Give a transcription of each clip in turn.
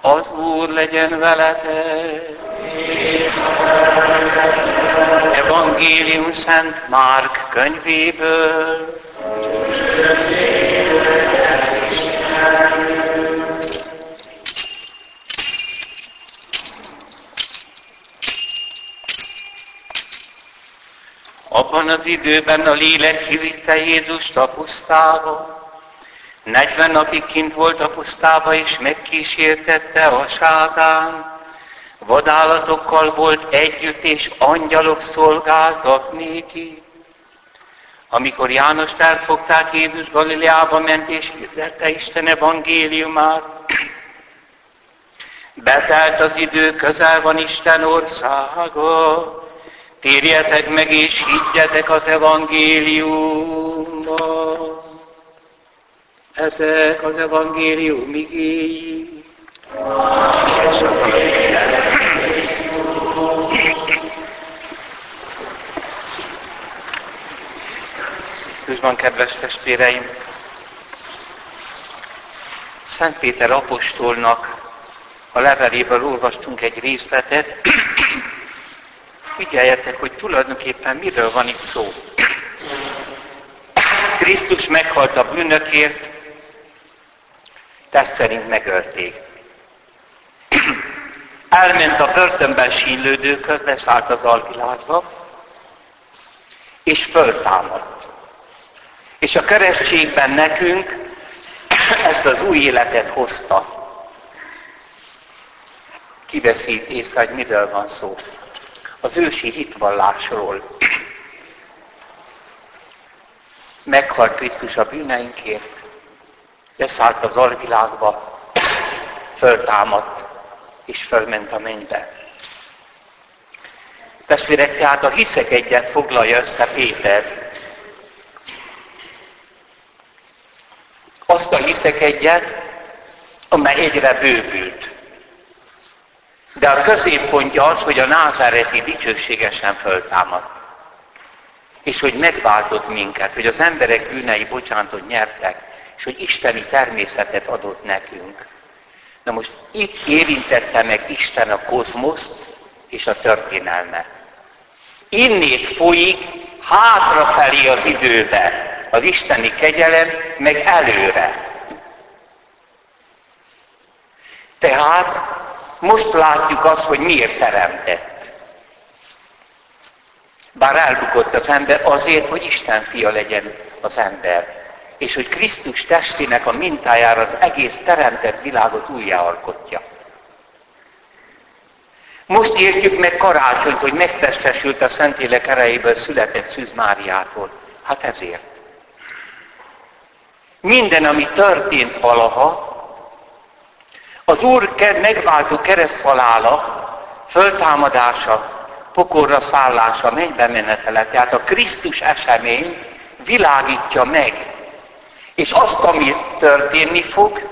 Az Úr legyen veletek. Evangélium Szent Márk könyvéből. Abban az időben a lélek kivitte Jézust a pusztába. 40 napig kint volt a pusztába, és megkísértette a sátán. Vadállatokkal volt együtt, és angyalok szolgáltak néki. Amikor János elfogták, Jézus Galileába ment, és hirdette Isten evangéliumát. Betelt az idő, közel van Isten országa. Térjetek meg és higgyetek az evangéliumban. Ezek az evangélium igéi. Krisztusban, kedves testvéreim! Szent Péter apostolnak a leveléből olvastunk egy részletet. Figyeljetek, hogy tulajdonképpen miről van itt szó. Krisztus meghalt a bűnökért, test szerint megölték. Elment a börtönben sínlődőköz, leszállt az alvilágba, és föltámadt. És a keresztségben nekünk ezt az új életet hozta. Kiveszít észre, hogy miről van szó. Az ősi hitvallásról. Meghalt Krisztus a bűneinkért, leszállt az alvilágba, föltámadt, és fölment a mennybe. Testvérek, tehát a hiszek egyet foglalja össze Péter. Azt a hiszek egyet, amely egyre bővült. De a középpontja az, hogy a názáreti dicsőségesen föltámadt. És hogy megváltott minket, hogy az emberek bűnei bocsánatot nyertek, és hogy isteni természetet adott nekünk. Na most itt érintette meg Isten a kozmoszt és a történelmet. Innét folyik hátrafelé az időbe az isteni kegyelem, meg előre. Tehát most látjuk azt, hogy miért teremtett. Bár elbukott az ember azért, hogy Isten fia legyen az ember és hogy Krisztus testének a mintájára az egész teremtett világot újjáalkotja. Most értjük meg karácsonyt, hogy megtestesült a Szentlélek erejéből született Szűz Máriától. Hát ezért. Minden, ami történt valaha, az Úr megváltó kereszthalála, föltámadása, pokorra szállása, mennybe menetele, tehát a Krisztus esemény világítja meg és azt, ami történni fog,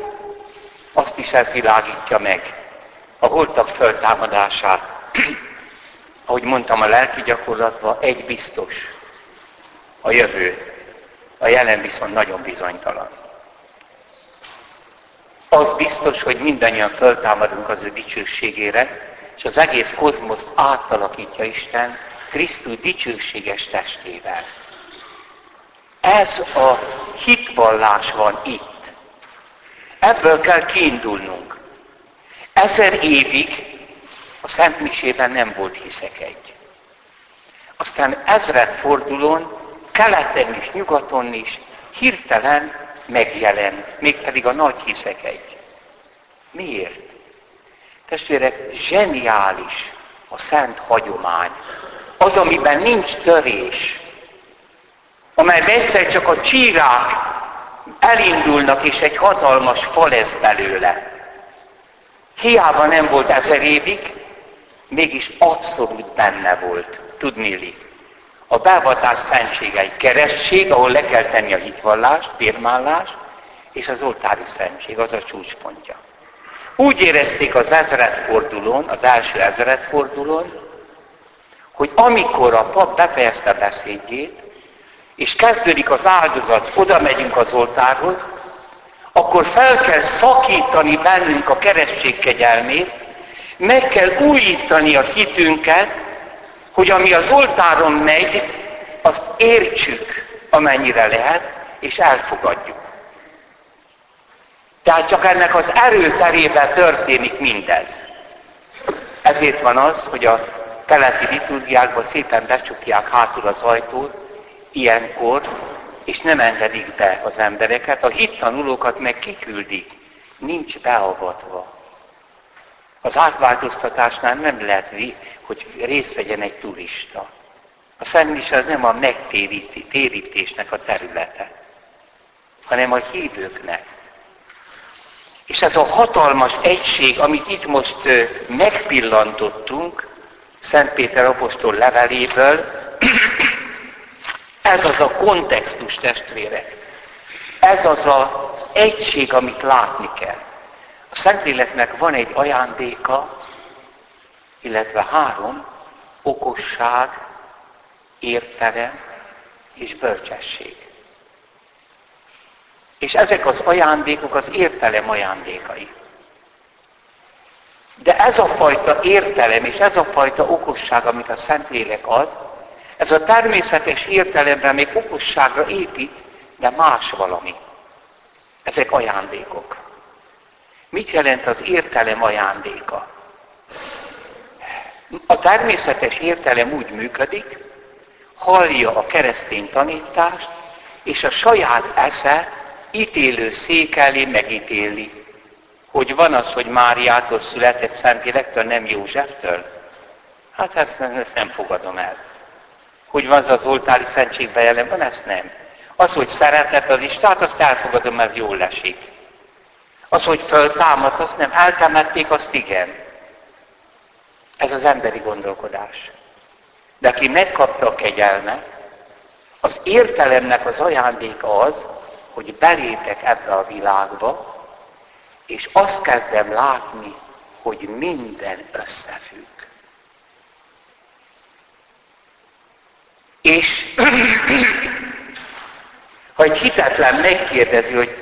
azt is elvilágítja meg. A holtak föltámadását. Ahogy mondtam a lelki gyakorlatban, egy biztos. A jövő. A jelen viszont nagyon bizonytalan. Az biztos, hogy mindannyian föltámadunk az ő dicsőségére, és az egész kozmoszt átalakítja Isten Krisztus dicsőséges testével. Ez a hitvallás van itt. Ebből kell kiindulnunk. Ezer évig a Szent Misében nem volt hiszekegy. Aztán ezredfordulón, keleten is, nyugaton is hirtelen megjelent, mégpedig a nagy hiszekegy. Miért? Testvérek, zseniális a szent hagyomány. Az, amiben nincs törés, amelyben egyszer csak a csírák elindulnak, és egy hatalmas fal lesz belőle. Hiába nem volt ezer évig, mégis abszolút benne volt. Tudnéli. A beavatás szentsége egy keresztség, ahol le kell tenni a hitvallást, firmállást, és az oltári szentség, az a csúcspontja. Úgy érezték az ezredfordulón, az első ezredfordulón, hogy amikor a pap befejezte a beszédjét, és kezdődik az áldozat, oda megyünk az oltárhoz, akkor fel kell szakítani bennünk a keresztség kegyelmét, meg kell újítani a hitünket, hogy ami az oltáron megy, azt értsük, amennyire lehet, és elfogadjuk. Tehát csak ennek az erőterében történik mindez. Ezért van az, hogy a keleti liturgiákban szépen becsukják hátul az ajtót, ilyenkor, és nem engedik be az embereket, a hittanulókat meg kiküldik, nincs beavatva. Az átváltoztatásnál nem lehet, hogy részt vegyen egy turista. A Szent az nem a megtérítésnek a területe, hanem a hívőknek. És ez a hatalmas egység, amit itt most megpillantottunk, Szent Péter apostol leveléből, ez az a kontextus, testvérek. Ez az az egység, amit látni kell. A Szentléleknek van egy ajándéka, illetve három, okosság, értelem és bölcsesség. És ezek az ajándékok az értelem ajándékai. De ez a fajta értelem és ez a fajta okosság, amit a Szentlélek ad, ez a természetes értelemben még okosságra épít, de más valami. Ezek ajándékok. Mit jelent az értelem ajándéka? A természetes értelem úgy működik, hallja a keresztény tanítást, és a saját esze ítélő szék elé megítéli. Hogy van az, hogy Máriától született Szentlélektől, nem Józseftől? Hát ezt, ezt nem fogadom el. Hogy van az az oltári szentség van, ezt nem. Az, hogy szeretett az Istát, azt elfogadom, ez jól esik. Az, hogy föltámadt, azt nem. Eltemették, azt igen. Ez az emberi gondolkodás. De aki megkapta a kegyelmet, az értelemnek az ajándéka az, hogy belépek ebbe a világba, és azt kezdem látni, hogy minden összefügg. És ha egy hitetlen megkérdezi, hogy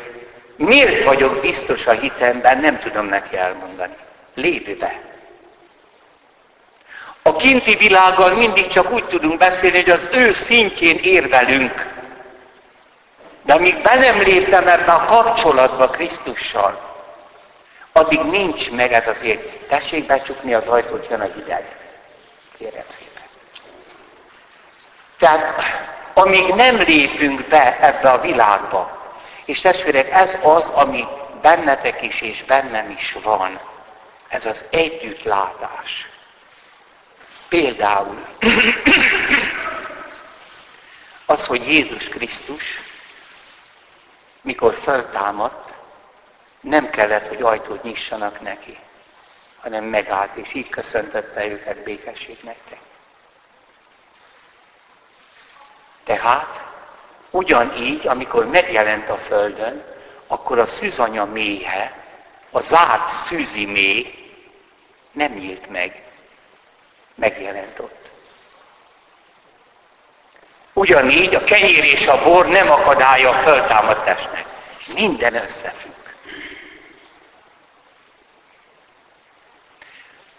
miért vagyok biztos a hitemben, nem tudom neki elmondani. Lépj be. A kinti világgal mindig csak úgy tudunk beszélni, hogy az ő szintjén érvelünk. De amíg be nem léptem ebbe a kapcsolatba Krisztussal, addig nincs meg ez az ér. Tessék becsukni az ajtót, jön a hideg. Kérem szépen. Tehát amíg nem lépünk be ebbe a világba, és testvérek, ez az, ami bennetek is és bennem is van, ez az együttlátás. Például az, hogy Jézus Krisztus, mikor föltámadt, nem kellett, hogy ajtót nyissanak neki, hanem megállt, és így köszöntötte őket békesség nektek. Tehát ugyanígy, amikor megjelent a Földön, akkor a szűzanya méhe, a zárt szűzi méh nem nyílt meg, megjelent ott. Ugyanígy a kenyér és a bor nem akadálya a föltámadt testnek. Minden összefügg.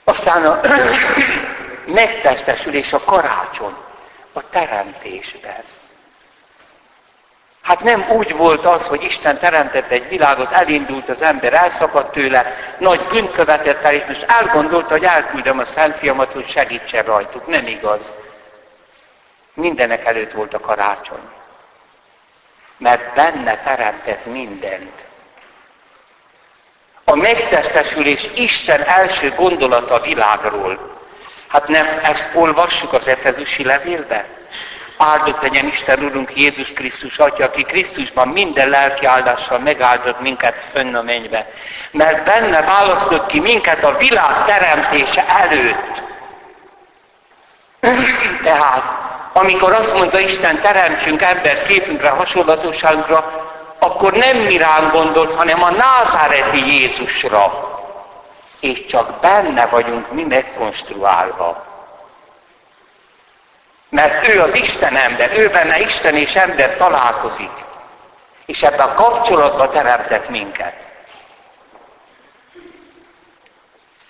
Aztán a megtestesülés a karácsony, a teremtésben. Hát nem úgy volt az, hogy Isten teremtett egy világot, elindult az ember, elszakadt tőle, nagy bűnt követett el, és most elgondolta, hogy elküldöm a Szent Fiamat, hogy segítsen rajtuk. Nem igaz. Mindenek előtt volt a karácsony. Mert benne teremtett mindent. A megtestesülés Isten első gondolata a világról. Hát nem ezt olvassuk az Efezusi levélben? Áldott legyen Isten Urunk Jézus Krisztus Atya, aki Krisztusban minden lelki áldással megáldott minket fönn a mennybe. Mert benne választott ki minket a világ teremtése előtt. Tehát, amikor azt mondta Isten, teremtsünk ember képünkre, hasonlatosságunkra, akkor nem mi ránk gondolt, hanem a názáreti Jézusra. És csak benne vagyunk mi megkonstruálva. Mert ő az Isten ember, ő benne Isten és ember találkozik. És ebben a kapcsolatban teremtett minket.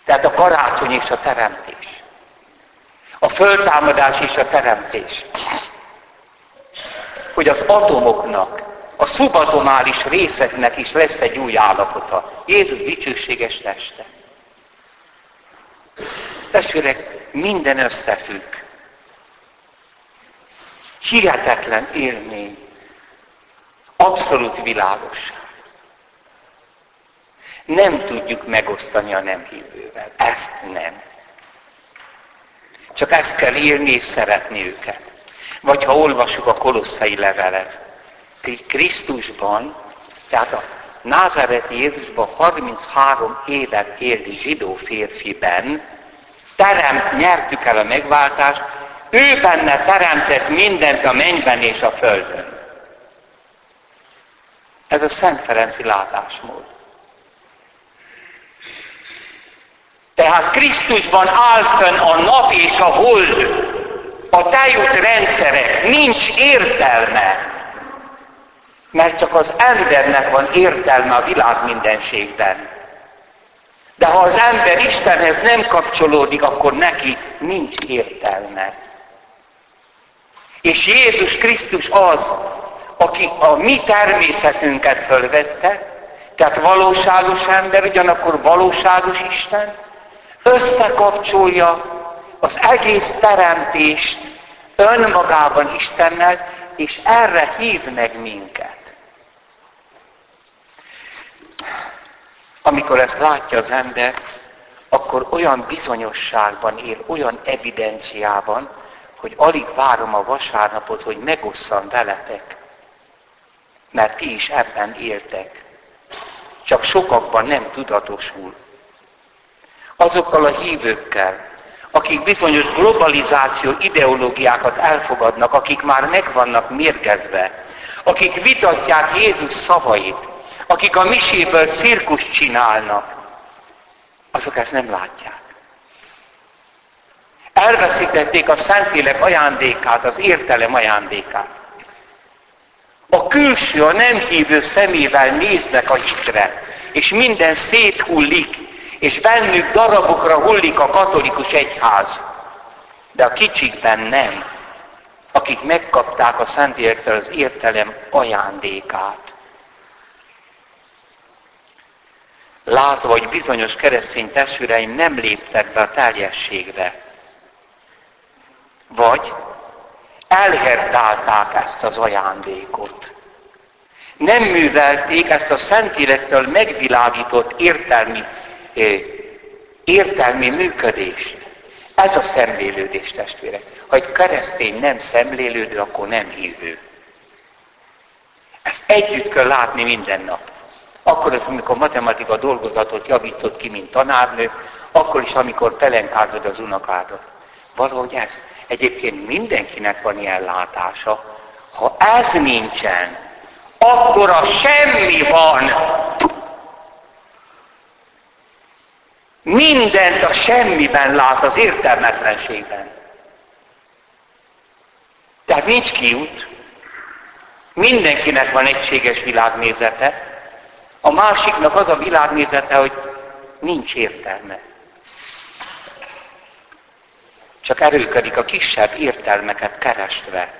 Tehát a karácsony és a teremtés. A föltámadás és a teremtés. Hogy az atomoknak, a szubatomális részeknek is lesz egy új állapota. Jézus dicsőséges teste. Testvérek, minden összefügg. Hihetetlen élmény. Abszolút világosság. Nem tudjuk megosztani a nem hívővel. Ezt nem. Csak ezt kell írni és szeretni őket. Vagy ha olvasjuk a kolosszai levelet, Krisztusban, tehát a názáreti Jézusban 33 évet élni zsidó férfiben, terem, nyertük el a megváltást, ő benne teremtett mindent a mennyben és a földön. Ez a Szent Ferenci látásmód. Tehát Krisztusban áll fönn a nap és a hold, a tejút rendszerek, nincs értelme. Mert csak az embernek van értelme a világ mindenségben. De ha az ember Istenhez nem kapcsolódik, akkor neki nincs értelme. És Jézus Krisztus az, aki a mi természetünket fölvette, tehát valóságos ember, ugyanakkor valóságos Isten, összekapcsolja az egész teremtést önmagában Istennel, és erre hív meg minket. Amikor ezt látja az ember, akkor olyan bizonyosságban él, olyan evidenciában, hogy alig várom a vasárnapot, hogy megosszam veletek. Mert ti is ebben éltek. Csak sokakban nem tudatosul. Azokkal a hívőkkel, akik bizonyos globalizáció ideológiákat elfogadnak, akik már meg vannak mérgezve, akik vitatják Jézus szavait, akik a miséből cirkus csinálnak, azok ezt nem látják. Elveszítették a Szentlélek ajándékát, az értelem ajándékát. A külső, a nem hívő szemével néznek a hitre, és minden széthullik, és bennük darabokra hullik a katolikus egyház. De a kicsikben nem, akik megkapták a Szentlélektől az értelem ajándékát. látva, hogy bizonyos keresztény testvéreim nem léptek be a teljességbe. Vagy elherdálták ezt az ajándékot. Nem művelték ezt a Szentélektől megvilágított értelmi, értelmi működést. Ez a szemlélődés, testvérek. Ha egy keresztény nem szemlélődő, akkor nem hívő. Ezt együtt kell látni minden nap. Akkor amikor matematika dolgozatot javított ki, mint tanárnő, akkor is, amikor pelenkázod az unokádat. Valahogy ez. Egyébként mindenkinek van ilyen látása. Ha ez nincsen, akkor a semmi van. Mindent a semmiben lát, az értelmetlenségben. Tehát nincs kiút. Mindenkinek van egységes világnézete, a másiknak az a világnézete, hogy nincs értelme. Csak erőködik a kisebb értelmeket keresve.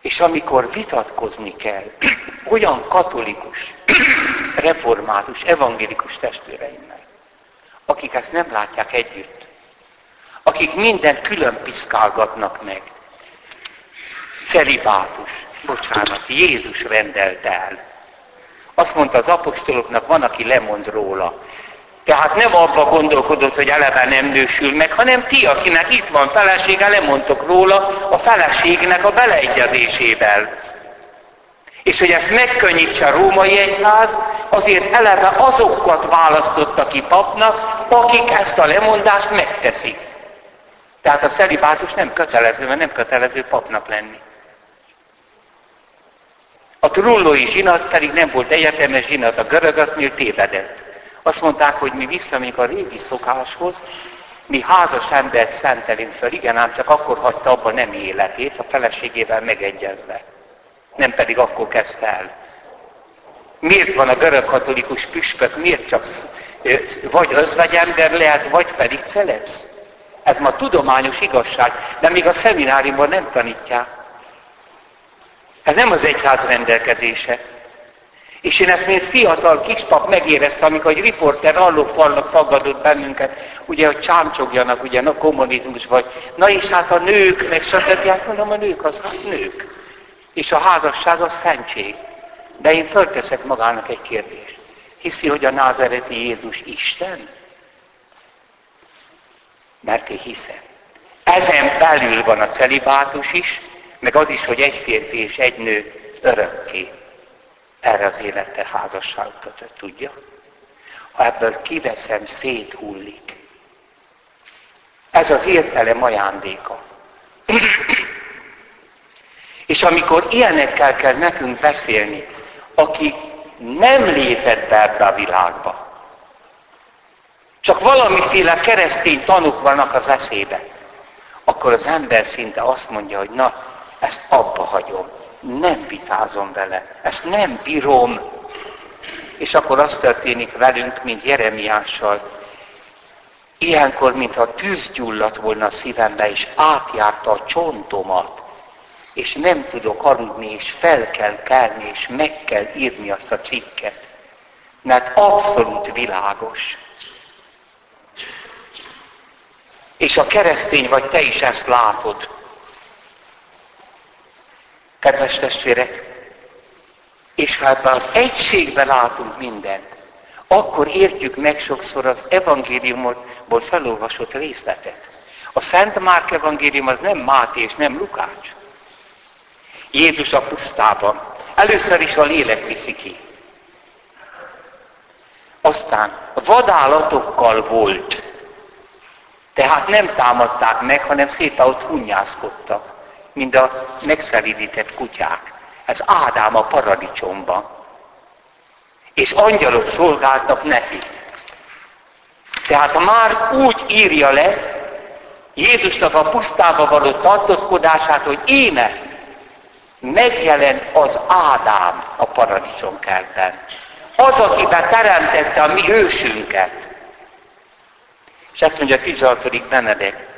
És amikor vitatkozni kell olyan katolikus, református, evangélikus testvéreimmel, akik ezt nem látják együtt, akik mindent külön piszkálgatnak meg, celibátus, bocsánat, Jézus rendelt el. Azt mondta az apostoloknak, van, aki lemond róla. Tehát nem abba gondolkodott, hogy eleve nem nősül meg, hanem ti, akinek itt van felesége, lemondtok róla a feleségnek a beleegyezésével. És hogy ezt megkönnyítse a római egyház, azért eleve azokat választotta ki papnak, akik ezt a lemondást megteszik. Tehát a celibátus nem kötelező, mert nem kötelező papnak lenni. A trullói zsinat pedig nem volt egyetemes zsinat, a görögöknél tévedett. Azt mondták, hogy mi visszamegyünk a régi szokáshoz, Mi házas embert szentelünk fel, igen, ám csak akkor hagyta abba nem életét, a feleségével megegyezve. Nem pedig akkor kezdte el. Miért van a görög katolikus püspök, miért csak vagy özvegyember lehet, vagy pedig celebsz? Ez ma tudományos igazság, de még a szemináriumban nem tanítják. Ez nem az egyház rendelkezése. És én ezt, mint fiatal kispap megéreztem, amikor egy riporter allófalnak tagadott bennünket, ugye, hogy csámcsogjanak, ugye, a kommunizmus vagy. Na és hát a nők, meg stb. Hát mondom, a nők az hát nők. És a házasság az szentség. De én fölteszek magának egy kérdést. Hiszi, hogy a názereti Jézus Isten? Mert én hiszem. Ezen belül van a celibátus is, meg az is, hogy egy férfi és egy nő örökké erre az életre házasságot tudja. Ha ebből kiveszem, széthullik. Ez az értelem ajándéka. És amikor ilyenekkel kell nekünk beszélni, aki nem lépett be ebbe a világba, csak valamiféle keresztény tanuk vannak az eszébe, akkor az ember szinte azt mondja, hogy na, ezt abba hagyom nem vitázom vele, ezt nem bírom. És akkor az történik velünk, mint Jeremiással. Ilyenkor, mintha tűz gyulladt volna a szívembe, és átjárta a csontomat, és nem tudok aludni, és fel kell kelni, és meg kell írni azt a cikket. Mert abszolút világos. És a keresztény vagy te is ezt látod. Kedves testvérek, és ha ebben az egységben látunk mindent, akkor értjük meg sokszor az evangéliumból felolvasott részletet. A Szent Márk evangélium az nem Máté és nem Lukács. Jézus a pusztában. Először is a lélek viszi ki. Aztán vadállatokkal volt. Tehát nem támadták meg, hanem szépen ott hunyászkodtak mint a megszelidített kutyák. Ez Ádám a paradicsomban. És angyalok szolgáltak neki. Tehát már úgy írja le Jézusnak a pusztába való tartózkodását, hogy éme megjelent az Ádám a paradicsomkertben. Az, akiben teremtette a mi ősünket. És ezt mondja a 16. Benedek.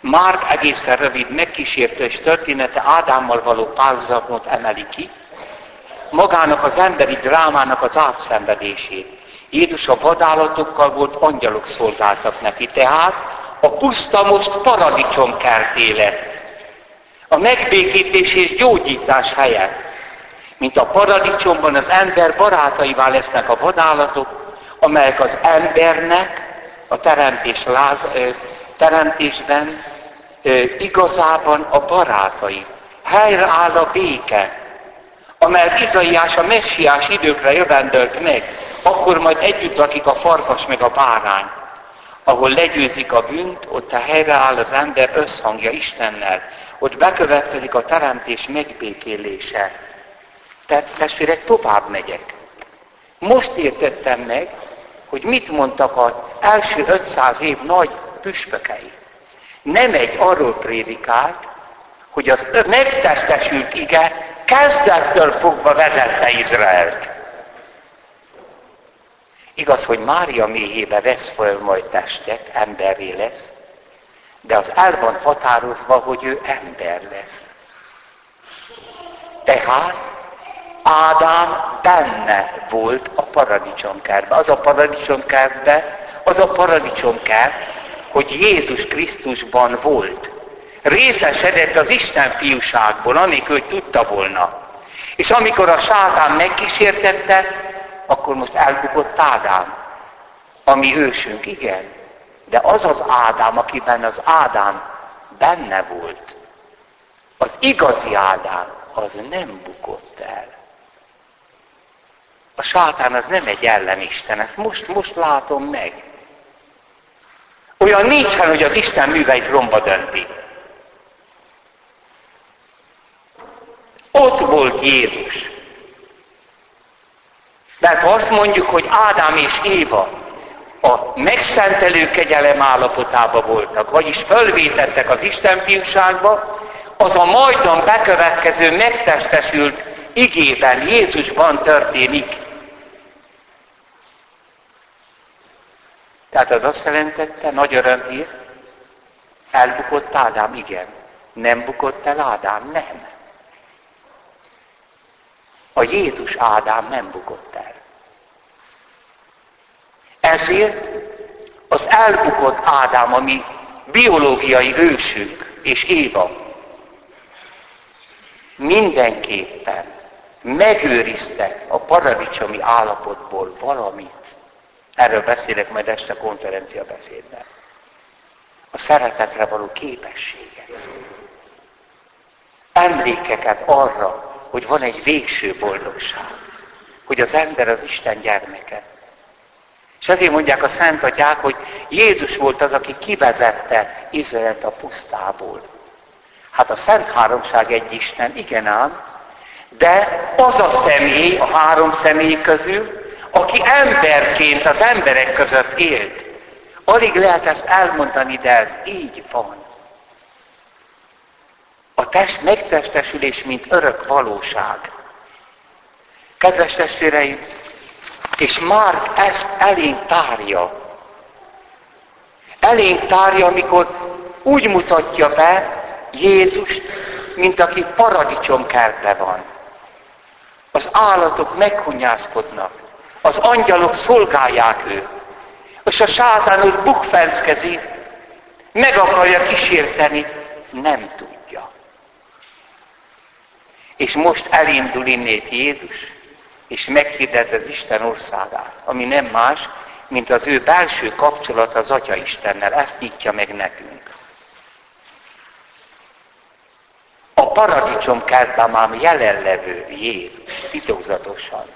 Márk egészen rövid megkísértés története Ádámmal való párhuzamot emeli ki, magának az emberi drámának az átszenvedését. Jézus a vadállatokkal volt, angyalok szolgáltak neki. Tehát a puszta most paradicsom kerté lett. A megbékítés és gyógyítás helye. Mint a paradicsomban az ember barátaivá lesznek a vadállatok, amelyek az embernek a teremtés láz, teremtésben igazában a barátai. Helyreáll a béke, amely Izaiás a messiás időkre jövendölt meg, akkor majd együtt lakik a farkas meg a bárány. Ahol legyőzik a bűnt, ott a helyreáll az ember összhangja Istennel. Ott bekövetkezik a teremtés megbékélése. Tehát testvérek, tovább megyek. Most értettem meg, hogy mit mondtak az első 500 év nagy püspökei nem egy arról prédikált, hogy az megtestesült ige kezdettől fogva vezette Izraelt. Igaz, hogy Mária méhébe vesz föl majd testet, emberré lesz, de az el van határozva, hogy ő ember lesz. Tehát Ádám benne volt a paradicsomkertben. Az a paradicsomkertben, az a paradicsomkert, hogy Jézus Krisztusban volt. Részesedett az Isten fiúságból, amikor hogy tudta volna. És amikor a sátán megkísértette, akkor most elbukott Ádám, ami ősünk, igen. De az az Ádám, akiben az Ádám benne volt, az igazi Ádám, az nem bukott el. A sátán az nem egy ellenisten, ezt most, most látom meg. Olyan nincsen, hogy az Isten műveit romba dönti. Ott volt Jézus. Mert ha azt mondjuk, hogy Ádám és Éva a megszentelő kegyelem állapotában voltak, vagyis fölvétettek az Isten fiúságba, az a majdan bekövetkező megtestesült igében, Jézusban történik. Tehát az azt jelentette, nagy örömhír, elbukott Ádám, igen. Nem bukott el Ádám, nem. A Jézus Ádám nem bukott el. Ezért az elbukott Ádám, ami biológiai ősünk és Éva, mindenképpen megőriztek a paradicsomi állapotból valamit. Erről beszélek majd este konferencia beszédben. A szeretetre való képességet. Emlékeket arra, hogy van egy végső boldogság. Hogy az ember az Isten gyermeke. És ezért mondják a Szent Atyák, hogy Jézus volt az, aki kivezette Izraelt a pusztából. Hát a Szent Háromság egy Isten, igen ám, de az a személy, a három személy közül, aki emberként az emberek között élt. Alig lehet ezt elmondani, de ez így van. A test megtestesülés, mint örök valóság. Kedves testvéreim, és Márk ezt elénk tárja. Elénk tárja, amikor úgy mutatja be Jézust, mint aki paradicsomkertbe van. Az állatok meghunyászkodnak, az angyalok szolgálják őt, és a sátán úgy bukfenckezik, meg akarja kísérteni, nem tudja. És most elindul innét Jézus, és meghirdet az Isten országát, ami nem más, mint az ő belső kapcsolat az Atya Istennel. Ezt nyitja meg nekünk. A paradicsom kertben már jelenlevő Jézus, titokzatosan.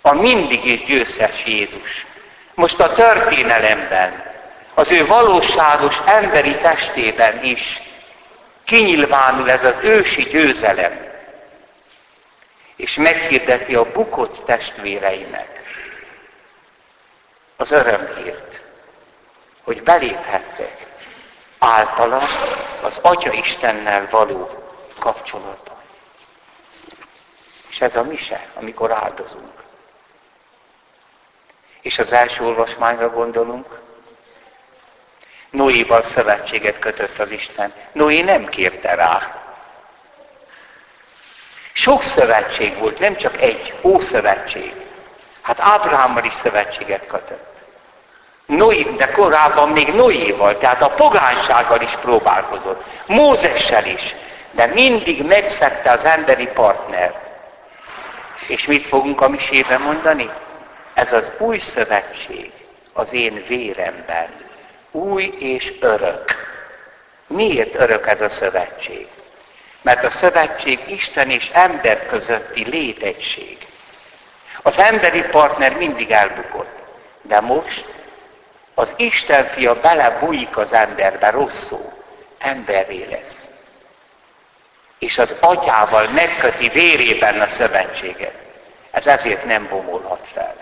A mindig is győztes Jézus. Most a történelemben, az ő valóságos emberi testében is kinyilvánul ez az ősi győzelem és meghirdeti a bukott testvéreinek az örömhírt, hogy beléphettek általa az Atya Istennel való kapcsolatba. És ez a mise, amikor áldozunk. És az első olvasmányra gondolunk, Noéval szövetséget kötött az Isten. Noé nem kérte rá, sok szövetség volt, nem csak egy ószövetség. Hát Ábrahámmal is szövetséget kötött. Noé, de korábban még Noéval, tehát a pogánsággal is próbálkozott. Mózessel is, de mindig megszedte az emberi partner. És mit fogunk a misében mondani? Ez az új szövetség az én véremben. Új és örök. Miért örök ez a szövetség? Mert a szövetség Isten és ember közötti létegység. Az emberi partner mindig elbukott. De most az Isten fia belebújik az emberbe rosszul, emberré lesz. És az atyával megköti vérében a szövetséget. Ez ezért nem bomolhat fel.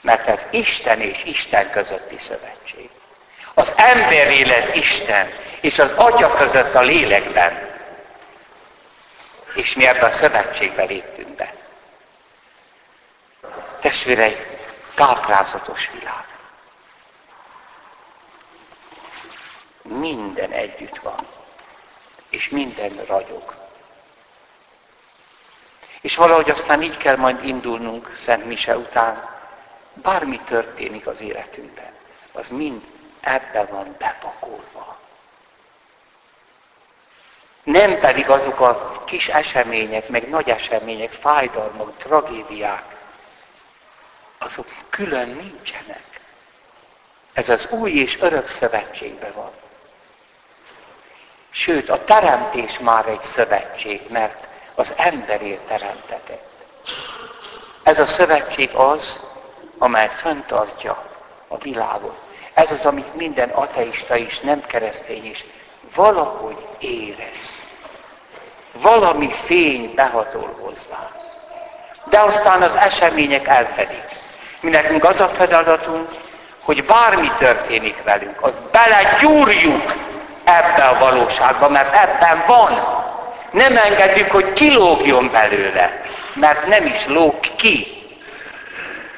Mert ez Isten és Isten közötti szövetség. Az ember élet Isten, és az Atya között a lélekben. És mi ebben a szövetségbe léptünk be. Testvérei, táplázatos világ. Minden együtt van. És minden ragyog. És valahogy aztán így kell majd indulnunk Szent Mise után. Bármi történik az életünkben, az mind ebbe van bepakolva. Nem pedig azok a kis események, meg nagy események, fájdalmak, tragédiák, azok külön nincsenek. Ez az új és örök szövetségben van. Sőt, a teremtés már egy szövetség, mert az emberért teremtetett. Ez a szövetség az, amely föntartja a világot. Ez az, amit minden ateista is, nem keresztény is valahogy érez. Valami fény behatol hozzá. De aztán az események elfedik. Mi nekünk az a feladatunk, hogy bármi történik velünk, az belegyúrjuk ebbe a valóságba, mert ebben van. Nem engedjük, hogy kilógjon belőle, mert nem is lóg ki.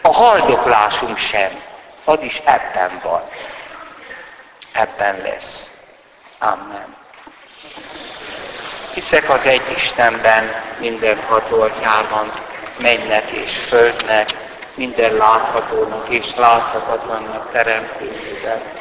A haldoklásunk sem, az is ebben van. Ebben lesz. Amen. Hiszek az egy Istenben, minden atyában, mennek és földnek, minden láthatónak és láthatatlannak teremtőjében